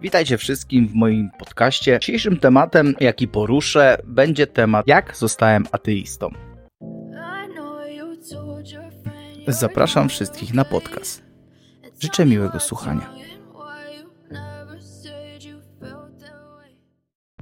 Witajcie wszystkim w moim podcaście. Dzisiejszym tematem, jaki poruszę, będzie temat jak zostałem ateistą. Zapraszam wszystkich na podcast. Życzę miłego słuchania.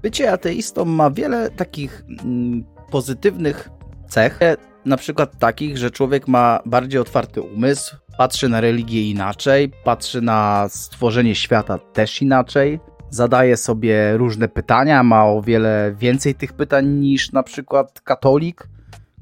Bycie ateistą ma wiele takich mm, pozytywnych cech, na przykład takich, że człowiek ma bardziej otwarty umysł, patrzy na religię inaczej, patrzy na stworzenie świata też inaczej, zadaje sobie różne pytania, ma o wiele więcej tych pytań niż na przykład katolik,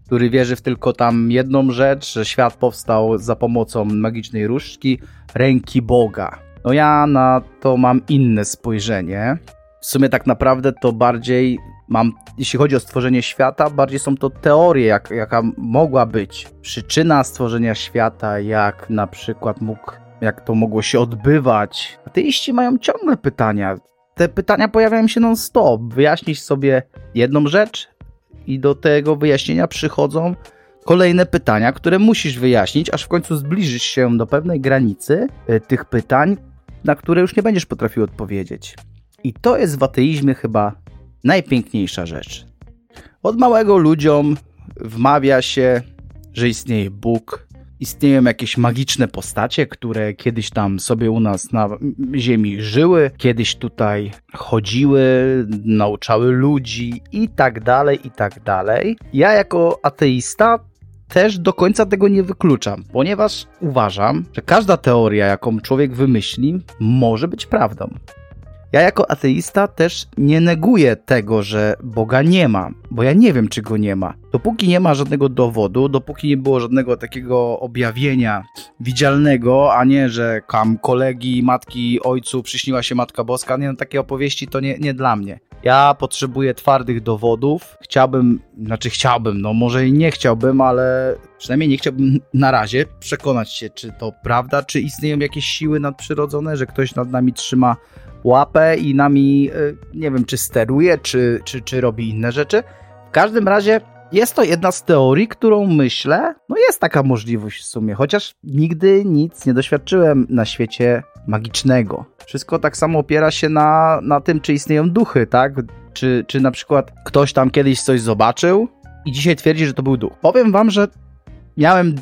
który wierzy w tylko tam jedną rzecz, że świat powstał za pomocą magicznej różdżki, ręki Boga. No ja na to mam inne spojrzenie. W sumie tak naprawdę to bardziej mam, jeśli chodzi o stworzenie świata, bardziej są to teorie, jak, jaka mogła być przyczyna stworzenia świata, jak na przykład mógł, jak to mogło się odbywać. Ateiści mają ciągle pytania. Te pytania pojawiają się non-stop. Wyjaśnić sobie jedną rzecz i do tego wyjaśnienia przychodzą kolejne pytania, które musisz wyjaśnić, aż w końcu zbliżysz się do pewnej granicy y, tych pytań, na które już nie będziesz potrafił odpowiedzieć. I to jest w ateizmie chyba najpiękniejsza rzecz. Od małego ludziom wmawia się, że istnieje Bóg, istnieją jakieś magiczne postacie, które kiedyś tam sobie u nas na ziemi żyły, kiedyś tutaj chodziły, nauczały ludzi i tak dalej, i tak dalej. Ja jako ateista też do końca tego nie wykluczam, ponieważ uważam, że każda teoria, jaką człowiek wymyśli, może być prawdą. Ja jako ateista też nie neguję tego, że Boga nie ma, bo ja nie wiem, czy go nie ma. Dopóki nie ma żadnego dowodu, dopóki nie było żadnego takiego objawienia widzialnego, a nie, że kam kolegi, matki, ojcu przyśniła się Matka Boska, nie, no, takie opowieści to nie, nie dla mnie. Ja potrzebuję twardych dowodów. Chciałbym, znaczy chciałbym, no może i nie chciałbym, ale przynajmniej nie chciałbym na razie przekonać się, czy to prawda, czy istnieją jakieś siły nadprzyrodzone, że ktoś nad nami trzyma łapę i nami, e, nie wiem, czy steruje, czy, czy, czy robi inne rzeczy. W każdym razie jest to jedna z teorii, którą myślę, no jest taka możliwość w sumie, chociaż nigdy nic nie doświadczyłem na świecie magicznego. Wszystko tak samo opiera się na, na tym, czy istnieją duchy, tak? Czy, czy na przykład ktoś tam kiedyś coś zobaczył i dzisiaj twierdzi, że to był duch. Powiem wam, że miałem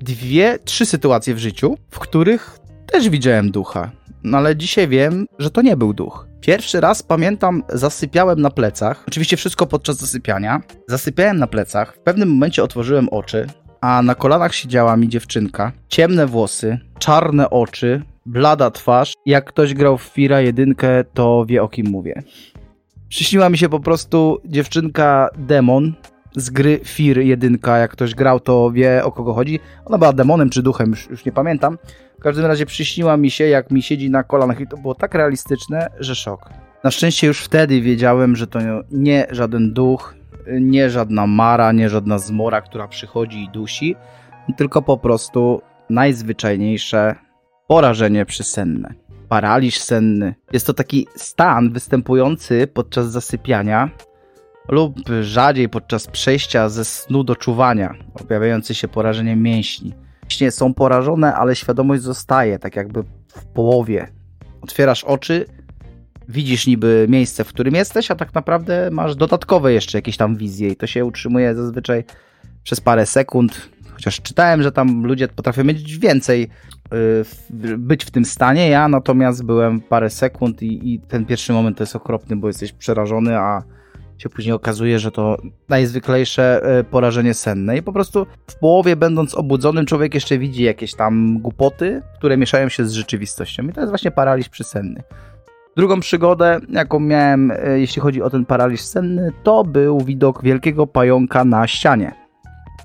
dwie, trzy sytuacje w życiu, w których też widziałem ducha. No ale dzisiaj wiem, że to nie był duch. Pierwszy raz pamiętam, zasypiałem na plecach. Oczywiście wszystko podczas zasypiania. Zasypiałem na plecach. W pewnym momencie otworzyłem oczy, a na kolanach siedziała mi dziewczynka. Ciemne włosy, czarne oczy, blada twarz. Jak ktoś grał w Fira jedynkę, to wie o kim mówię. Przyśniła mi się po prostu dziewczynka demon z gry Fir jedynka. Jak ktoś grał, to wie o kogo chodzi. Ona była demonem czy duchem, już, już nie pamiętam. W każdym razie przyśniła mi się, jak mi siedzi na kolanach i to było tak realistyczne, że szok. Na szczęście już wtedy wiedziałem, że to nie żaden duch, nie żadna mara, nie żadna zmora, która przychodzi i dusi, tylko po prostu najzwyczajniejsze porażenie przysenne. Paraliż senny. Jest to taki stan występujący podczas zasypiania lub rzadziej podczas przejścia ze snu do czuwania, objawiający się porażeniem mięśni mięśnie są porażone, ale świadomość zostaje, tak jakby w połowie. Otwierasz oczy, widzisz niby miejsce, w którym jesteś, a tak naprawdę masz dodatkowe jeszcze jakieś tam wizje i to się utrzymuje zazwyczaj przez parę sekund. Chociaż czytałem, że tam ludzie potrafią mieć więcej, yy, być w tym stanie. Ja natomiast byłem parę sekund i, i ten pierwszy moment to jest okropny, bo jesteś przerażony, a się później okazuje, że to najzwyklejsze e, porażenie senne i po prostu w połowie będąc obudzonym człowiek jeszcze widzi jakieś tam głupoty, które mieszają się z rzeczywistością i to jest właśnie paraliż przysenny. Drugą przygodę, jaką miałem, e, jeśli chodzi o ten paraliż senny, to był widok wielkiego pająka na ścianie.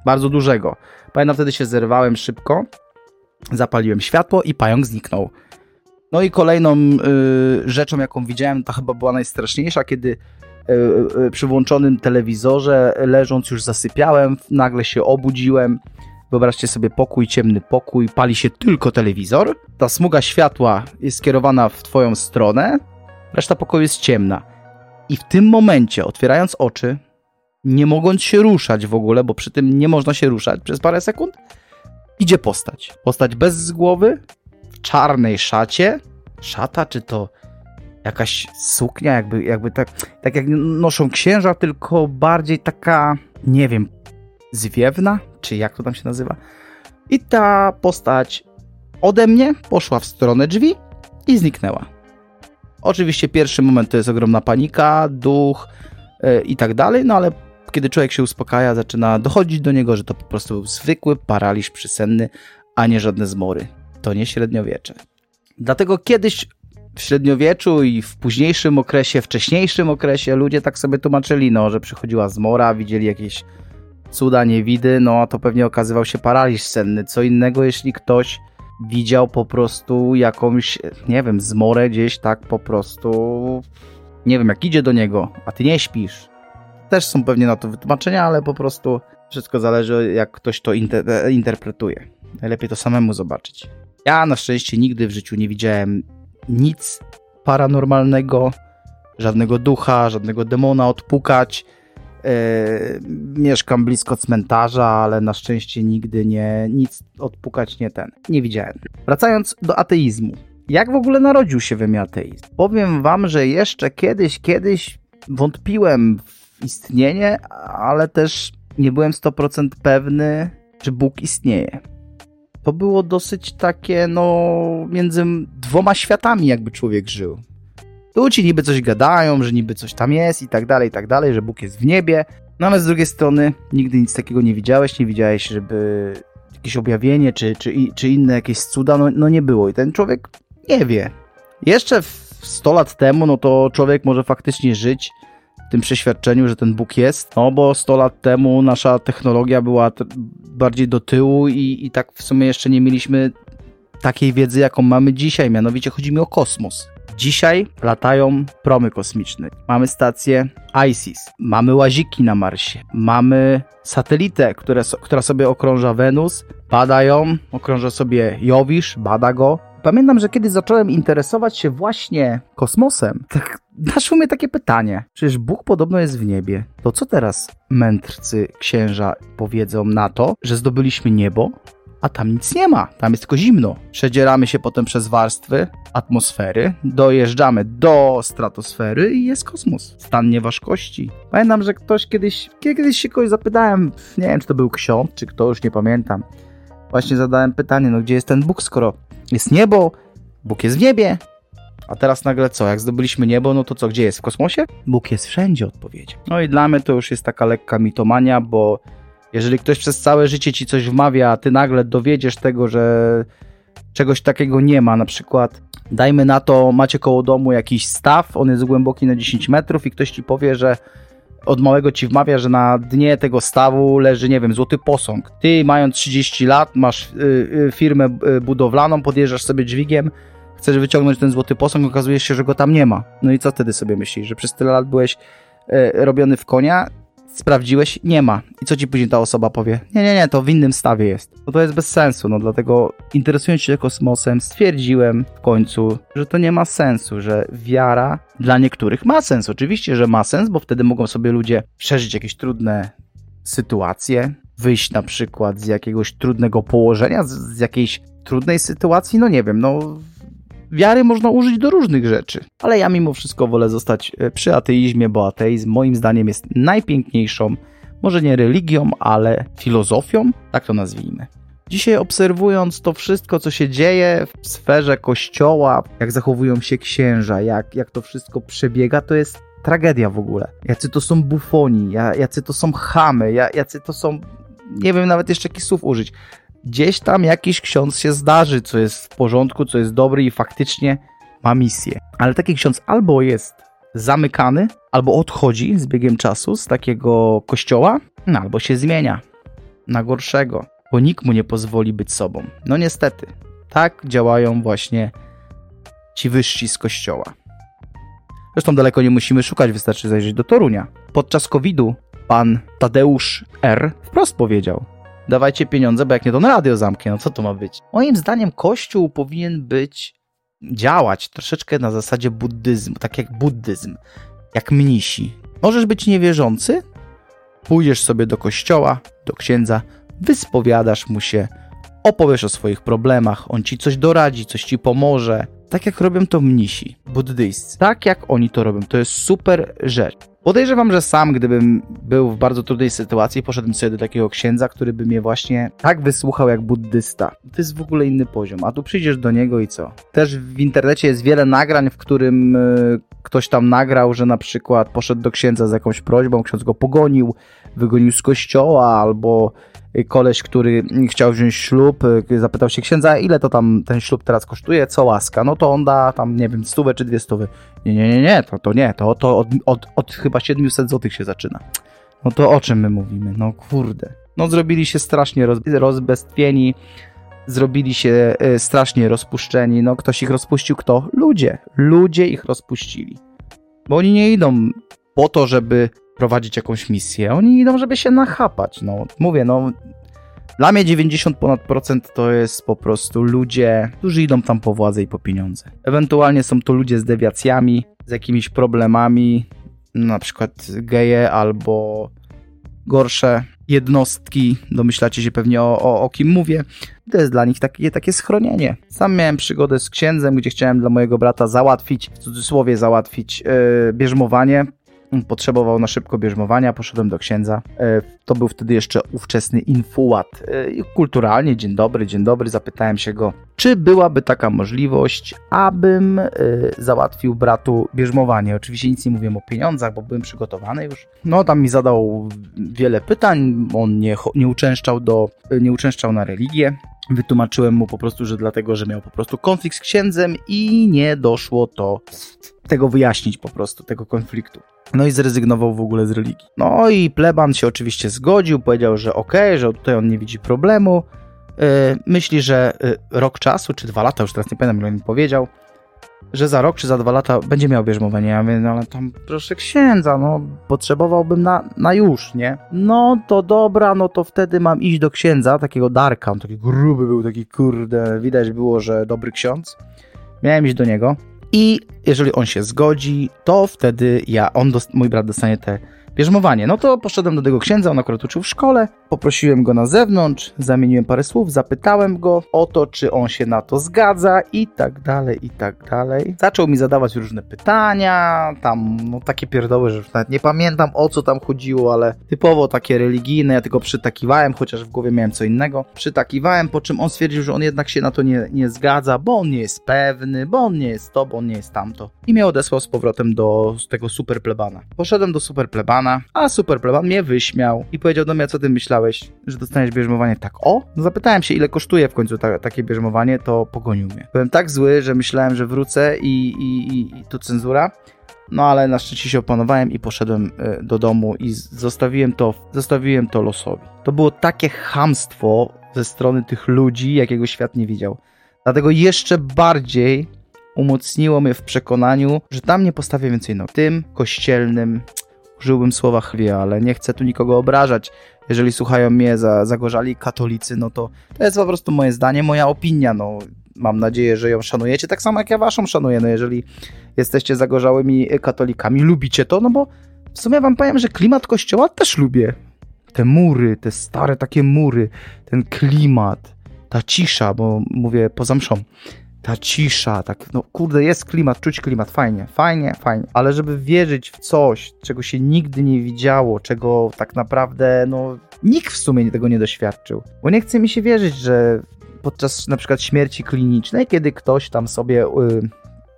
Bardzo dużego. Pamiętam, wtedy się zerwałem szybko, zapaliłem światło i pająk zniknął. No i kolejną y, rzeczą, jaką widziałem, to chyba była najstraszniejsza, kiedy przy włączonym telewizorze, leżąc już zasypiałem, nagle się obudziłem. Wyobraźcie sobie pokój, ciemny pokój, pali się tylko telewizor. Ta smuga światła jest skierowana w twoją stronę, reszta pokoju jest ciemna. I w tym momencie, otwierając oczy, nie mogąc się ruszać w ogóle, bo przy tym nie można się ruszać przez parę sekund, idzie postać. Postać bez głowy, w czarnej szacie. Szata, czy to jakaś suknia, jakby, jakby tak, tak jak noszą księża, tylko bardziej taka, nie wiem, zwiewna, czy jak to tam się nazywa. I ta postać ode mnie poszła w stronę drzwi i zniknęła. Oczywiście pierwszy moment to jest ogromna panika, duch yy, i tak dalej, no ale kiedy człowiek się uspokaja, zaczyna dochodzić do niego, że to po prostu był zwykły paraliż przysenny, a nie żadne zmory. To nie średniowiecze. Dlatego kiedyś w średniowieczu i w późniejszym okresie, wcześniejszym okresie ludzie tak sobie tłumaczyli, no, że przychodziła zmora, widzieli jakieś cuda, niewidy, no to pewnie okazywał się paraliż senny. Co innego, jeśli ktoś widział po prostu jakąś, nie wiem, zmorę gdzieś tak po prostu, nie wiem, jak idzie do niego, a ty nie śpisz. Też są pewnie na to wytłumaczenia, ale po prostu wszystko zależy, jak ktoś to inter interpretuje. Najlepiej to samemu zobaczyć. Ja na szczęście nigdy w życiu nie widziałem nic paranormalnego, żadnego ducha, żadnego demona odpukać. Yy, mieszkam blisko cmentarza, ale na szczęście nigdy nie, nic odpukać nie ten, nie widziałem. Wracając do ateizmu. Jak w ogóle narodził się we mnie ateizm? Powiem wam, że jeszcze kiedyś, kiedyś wątpiłem w istnienie, ale też nie byłem 100% pewny, czy Bóg istnieje to było dosyć takie, no, między dwoma światami jakby człowiek żył. Tu ci niby coś gadają, że niby coś tam jest i tak dalej, i tak dalej, że Bóg jest w niebie, no ale z drugiej strony nigdy nic takiego nie widziałeś, nie widziałeś, żeby jakieś objawienie czy, czy, czy inne jakieś cuda, no, no nie było i ten człowiek nie wie. Jeszcze 100 lat temu, no to człowiek może faktycznie żyć tym przeświadczeniu, że ten Bóg jest, no bo 100 lat temu nasza technologia była bardziej do tyłu i, i tak w sumie jeszcze nie mieliśmy takiej wiedzy, jaką mamy dzisiaj, mianowicie chodzi mi o kosmos. Dzisiaj latają promy kosmiczne. Mamy stację ISIS, mamy łaziki na Marsie, mamy satelitę, które, która sobie okrąża Wenus, badają, okrąża sobie Jowisz, bada go, Pamiętam, że kiedy zacząłem interesować się właśnie kosmosem, tak naszło mnie takie pytanie. Przecież Bóg podobno jest w niebie. To co teraz mędrcy księża powiedzą na to, że zdobyliśmy niebo, a tam nic nie ma, tam jest tylko zimno. Przedzieramy się potem przez warstwy atmosfery, dojeżdżamy do stratosfery i jest kosmos. Stan nieważkości. Pamiętam, że ktoś kiedyś, kiedyś się kogoś zapytałem, nie wiem czy to był ksiądz, czy kto, już nie pamiętam. Właśnie zadałem pytanie, no gdzie jest ten Bóg, skoro jest niebo, Bóg jest w niebie. A teraz nagle co? Jak zdobyliśmy niebo, no to co, gdzie jest? W kosmosie? Bóg jest wszędzie, odpowiedź. No i dla mnie to już jest taka lekka mitomania, bo jeżeli ktoś przez całe życie ci coś wmawia, a ty nagle dowiedziesz tego, że czegoś takiego nie ma, na przykład dajmy na to, macie koło domu jakiś staw, on jest głęboki na 10 metrów i ktoś ci powie, że od małego ci wmawia, że na dnie tego stawu leży, nie wiem, złoty posąg. Ty, mając 30 lat, masz y, y, firmę y, budowlaną, podjeżdżasz sobie dźwigiem, chcesz wyciągnąć ten złoty posąg, okazuje się, że go tam nie ma. No i co wtedy sobie myślisz? Że przez tyle lat byłeś robiony w konia sprawdziłeś, nie ma. I co ci później ta osoba powie? Nie, nie, nie, to w innym stawie jest. No to jest bez sensu, no dlatego interesując się kosmosem stwierdziłem w końcu, że to nie ma sensu, że wiara dla niektórych ma sens. Oczywiście, że ma sens, bo wtedy mogą sobie ludzie przeżyć jakieś trudne sytuacje, wyjść na przykład z jakiegoś trudnego położenia, z, z jakiejś trudnej sytuacji, no nie wiem, no wiary można użyć do różnych rzeczy. Ale ja mimo wszystko wolę zostać e, przy ateizmie, bo ateizm moim zdaniem jest najpiękniejszą, może nie religią, ale filozofią, tak to nazwijmy. Dzisiaj obserwując to wszystko, co się dzieje w sferze kościoła, jak zachowują się księża, jak, jak to wszystko przebiega, to jest tragedia w ogóle. Jacy to są bufoni, jacy to są chamy, jacy to są... Nie wiem nawet jeszcze jakich słów użyć gdzieś tam jakiś ksiądz się zdarzy, co jest w porządku, co jest dobry i faktycznie ma misję. Ale taki ksiądz albo jest zamykany, albo odchodzi z biegiem czasu z takiego kościoła, no, albo się zmienia na gorszego, bo nikt mu nie pozwoli być sobą. No niestety, tak działają właśnie ci wyżsi z kościoła. Zresztą daleko nie musimy szukać, wystarczy zajrzeć do Torunia. Podczas COVID-u pan Tadeusz R. wprost powiedział, dawajcie pieniądze, bo jak nie to na radio zamknie, no co to ma być? Moim zdaniem kościół powinien być, działać troszeczkę na zasadzie buddyzmu, tak jak buddyzm, jak mnisi. Możesz być niewierzący, pójdziesz sobie do kościoła, do księdza, wyspowiadasz mu się, opowiesz o swoich problemach, on ci coś doradzi, coś ci pomoże. tak jak robią to mnisi buddyjscy. Tak jak oni to robią. To jest super rzecz. Podejrzewam, że sam, gdybym był w bardzo trudnej sytuacji, poszedłem sobie do takiego księdza, który by mnie właśnie tak wysłuchał jak buddysta. To jest w ogóle inny poziom, a tu przyjdziesz do niego i co? Też w internecie jest wiele nagrań, w którym y, ktoś tam nagrał, że na przykład poszedł do księdza z jakąś prośbą, ksiądz go pogonił, wygonił z kościoła albo koleś, który chciał wziąć ślub, y, zapytał się księdza, ile to tam ten ślub teraz kosztuje, co łaska, no to on da tam, nie wiem, stówę czy dwie stówy. Nie, nie, nie, nie, to, to nie, to, to od, od, od chyba 700 złotych się zaczyna. No to o czym my mówimy? No kurde. No zrobili się strasznie roz, rozbestwieni, zrobili się y, strasznie rozpuszczeni. No ktoś ich rozpuścił, kto? Ludzie. Ludzie ich rozpuścili. Bo oni nie idą po to, żeby prowadzić jakąś misję. Oni idą, żeby się nachapać. No, mówię, no. Dla mnie 90 ponad procent to jest po prostu ludzie, którzy idą tam po władzę i po pieniądze. Ewentualnie są to ludzie z dewiacjami, z jakimiś problemami, na przykład geje albo gorsze jednostki, domyślacie się pewnie o, o, o, kim mówię, to jest dla nich takie, takie schronienie. Sam miałem przygodę z księdzem, gdzie chciałem dla mojego brata załatwić, w cudzysłowie załatwić yy, bierzmowanie, potrzebował na szybko bierzmowania, poszedłem do księdza. E, to był wtedy jeszcze ówczesny infułat. E, kulturalnie, dzień dobry, dzień dobry, zapytałem się go, czy byłaby taka możliwość, abym e, załatwił bratu bierzmowanie. Oczywiście nic nie mówiłem o pieniądzach, bo byłem przygotowany już. No, tam mi zadał wiele pytań, on nie, nie, uczęszczał, do, nie uczęszczał na religię. Wytłumaczyłem mu po prostu, że dlatego, że miał po prostu konflikt z księdzem i nie doszło to tego wyjaśnić po prostu, tego konfliktu. No i zrezygnował w ogóle z religii. No i pleban się oczywiście zgodził, powiedział, że okej, okay, że tutaj on nie widzi problemu. Yy, myśli, że yy, rok czasu, czy dwa lata, już teraz nie pamiętam, ile mi powiedział, że za rok czy za dwa lata będzie miał bierzmowanie. Ja mówię, no ale tam proszę księdza, no potrzebowałbym na, na już, nie? No to dobra, no to wtedy mam iść do księdza, takiego Darka, on taki gruby był, taki kurde, widać było, że dobry ksiądz. Miałem iść do niego. I jeżeli on się zgodzi, to wtedy ja, on, mój brat dostanie te bierzmowanie. No to poszedłem do tego księdza, on akurat uczył w szkole, poprosiłem go na zewnątrz, zamieniłem parę słów, zapytałem go o to, czy on się na to zgadza i tak dalej, i tak dalej. Zaczął mi zadawać różne pytania, tam no takie pierdoły, że już nawet nie pamiętam o co tam chodziło, ale typowo takie religijne, ja tylko przytakiwałem, chociaż w głowie miałem co innego. Przytakiwałem, po czym on stwierdził, że on jednak się na to nie, nie zgadza, bo on nie jest pewny, bo on nie jest to, bo on nie jest tamto. I mnie odesłał z powrotem do tego super plebana. Poszedłem do super plebana, a super pleban mnie wyśmiał i powiedział do mnie, co ty myślałeś że dostaniesz bierzmowanie tak o? No zapytałem się, ile kosztuje w końcu ta, takie bierzmowanie, to pogonił mnie. Byłem tak zły, że myślałem, że wrócę i, i, i, i tu cenzura. No ale na szczęście się opanowałem i poszedłem e, do domu i zostawiłem to, zostawiłem to losowi. To było takie hamstwo ze strony tych ludzi, jakiego świat nie widział. Dlatego jeszcze bardziej umocniło mnie w przekonaniu, że tam nie postawię więcej nóg. Tym kościelnym użyłbym słowa chwie, ale nie chcę tu nikogo obrażać jeżeli słuchają mnie za, zagorzali katolicy, no to to jest po prostu moje zdanie, moja opinia, no mam nadzieję, że ją szanujecie, tak samo jak ja waszą szanuję, no jeżeli jesteście zagorzałymi katolikami, lubicie to, no bo w sumie wam powiem, że klimat kościoła też lubię. Te mury, te stare takie mury, ten klimat, ta cisza, bo mówię poza mszą ta cisza, tak, no kurde, jest klimat, czuć klimat, fajnie, fajnie, fajnie, ale żeby wierzyć w coś, czego się nigdy nie widziało, czego tak naprawdę, no, nikt w sumie tego nie doświadczył, bo nie chce mi się wierzyć, że podczas na przykład śmierci klinicznej, kiedy ktoś tam sobie... Yy,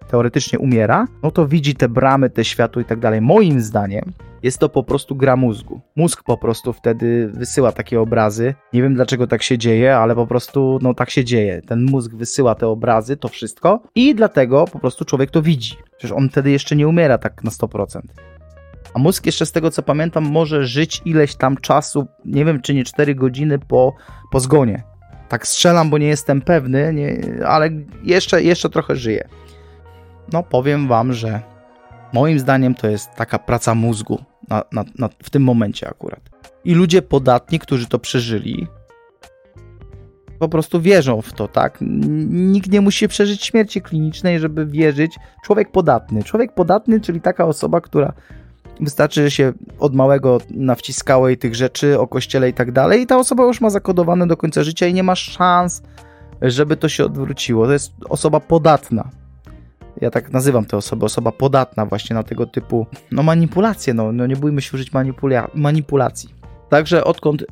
teoretycznie umiera, no to widzi te bramy, te światło i tak dalej. Moim zdaniem jest to po prostu gra mózgu. Mózg po prostu wtedy wysyła takie obrazy. Nie wiem dlaczego tak się dzieje, ale po prostu no tak się dzieje. Ten mózg wysyła te obrazy, to wszystko i dlatego po prostu człowiek to widzi. Przecież on wtedy jeszcze nie umiera tak na 100%. A mózg jeszcze z tego co pamiętam może żyć ileś tam czasu, nie wiem czy nie 4 godziny po, po zgonie. Tak strzelam, bo nie jestem pewny, nie, ale jeszcze, jeszcze trochę żyje no powiem wam, że moim zdaniem to jest taka praca mózgu na, na, na, w tym momencie akurat. I ludzie podatni, którzy to przeżyli, po prostu wierzą w to, tak? Nikt nie musi przeżyć śmierci klinicznej, żeby wierzyć. Człowiek podatny. Człowiek podatny, czyli taka osoba, która wystarczy, że się od małego nawciskało jej tych rzeczy o kościele i tak dalej, i ta osoba już ma zakodowane do końca życia i nie ma szans, żeby to się odwróciło. To jest osoba podatna ja tak nazywam tę osobę, osoba podatna właśnie na tego typu no manipulacje, no, no nie bójmy się użyć manipula manipulacji. Także odkąd y,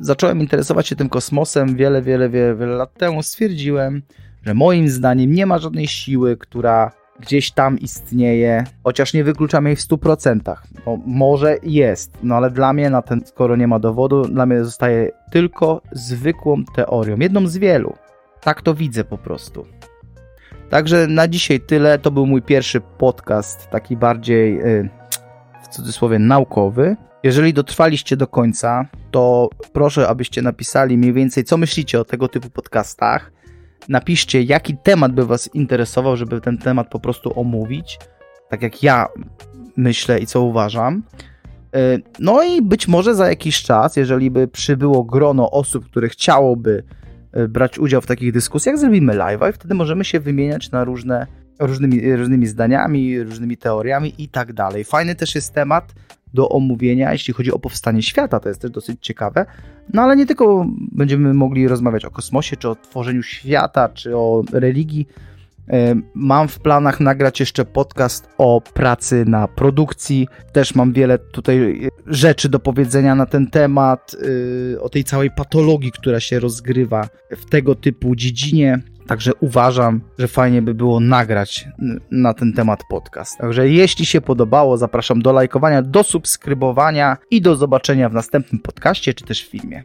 zacząłem interesować się tym kosmosem wiele, wiele, wiele, wiele lat temu, stwierdziłem, że moim zdaniem nie ma żadnej siły, która gdzieś tam istnieje, chociaż nie wykluczam jej w 100%. No, może jest, no ale dla mnie, na ten, skoro nie ma dowodu, dla mnie zostaje tylko zwykłą teorią, jedną z wielu. Tak to widzę po prostu. Także na dzisiaj tyle. To był mój pierwszy podcast, taki bardziej yy, w cudzysłowie naukowy. Jeżeli dotrwaliście do końca, to proszę, abyście napisali mniej więcej, co myślicie o tego typu podcastach. Napiszcie, jaki temat by Was interesował, żeby ten temat po prostu omówić, tak jak ja myślę i co uważam. No i być może za jakiś czas, jeżeli by przybyło grono osób, które chciałoby brać udział w takich dyskusjach, zrobimy live'a i wtedy możemy się wymieniać na różne, różnymi, różnymi zdaniami, różnymi teoriami i tak dalej. Fajny też jest temat do omówienia, jeśli chodzi o powstanie świata, to jest też dosyć ciekawe. No ale nie tylko będziemy mogli rozmawiać o kosmosie, czy o tworzeniu świata, czy o religii. Mam w planach nagrać jeszcze podcast o pracy na produkcji. Też mam wiele tutaj rzeczy do powiedzenia na ten temat, o tej całej patologii, która się rozgrywa w tego typu dziedzinie. Także uważam, że fajnie by było nagrać na ten temat podcast. Także jeśli się podobało, zapraszam do lajkowania, do subskrybowania i do zobaczenia w następnym podcaście czy też filmie.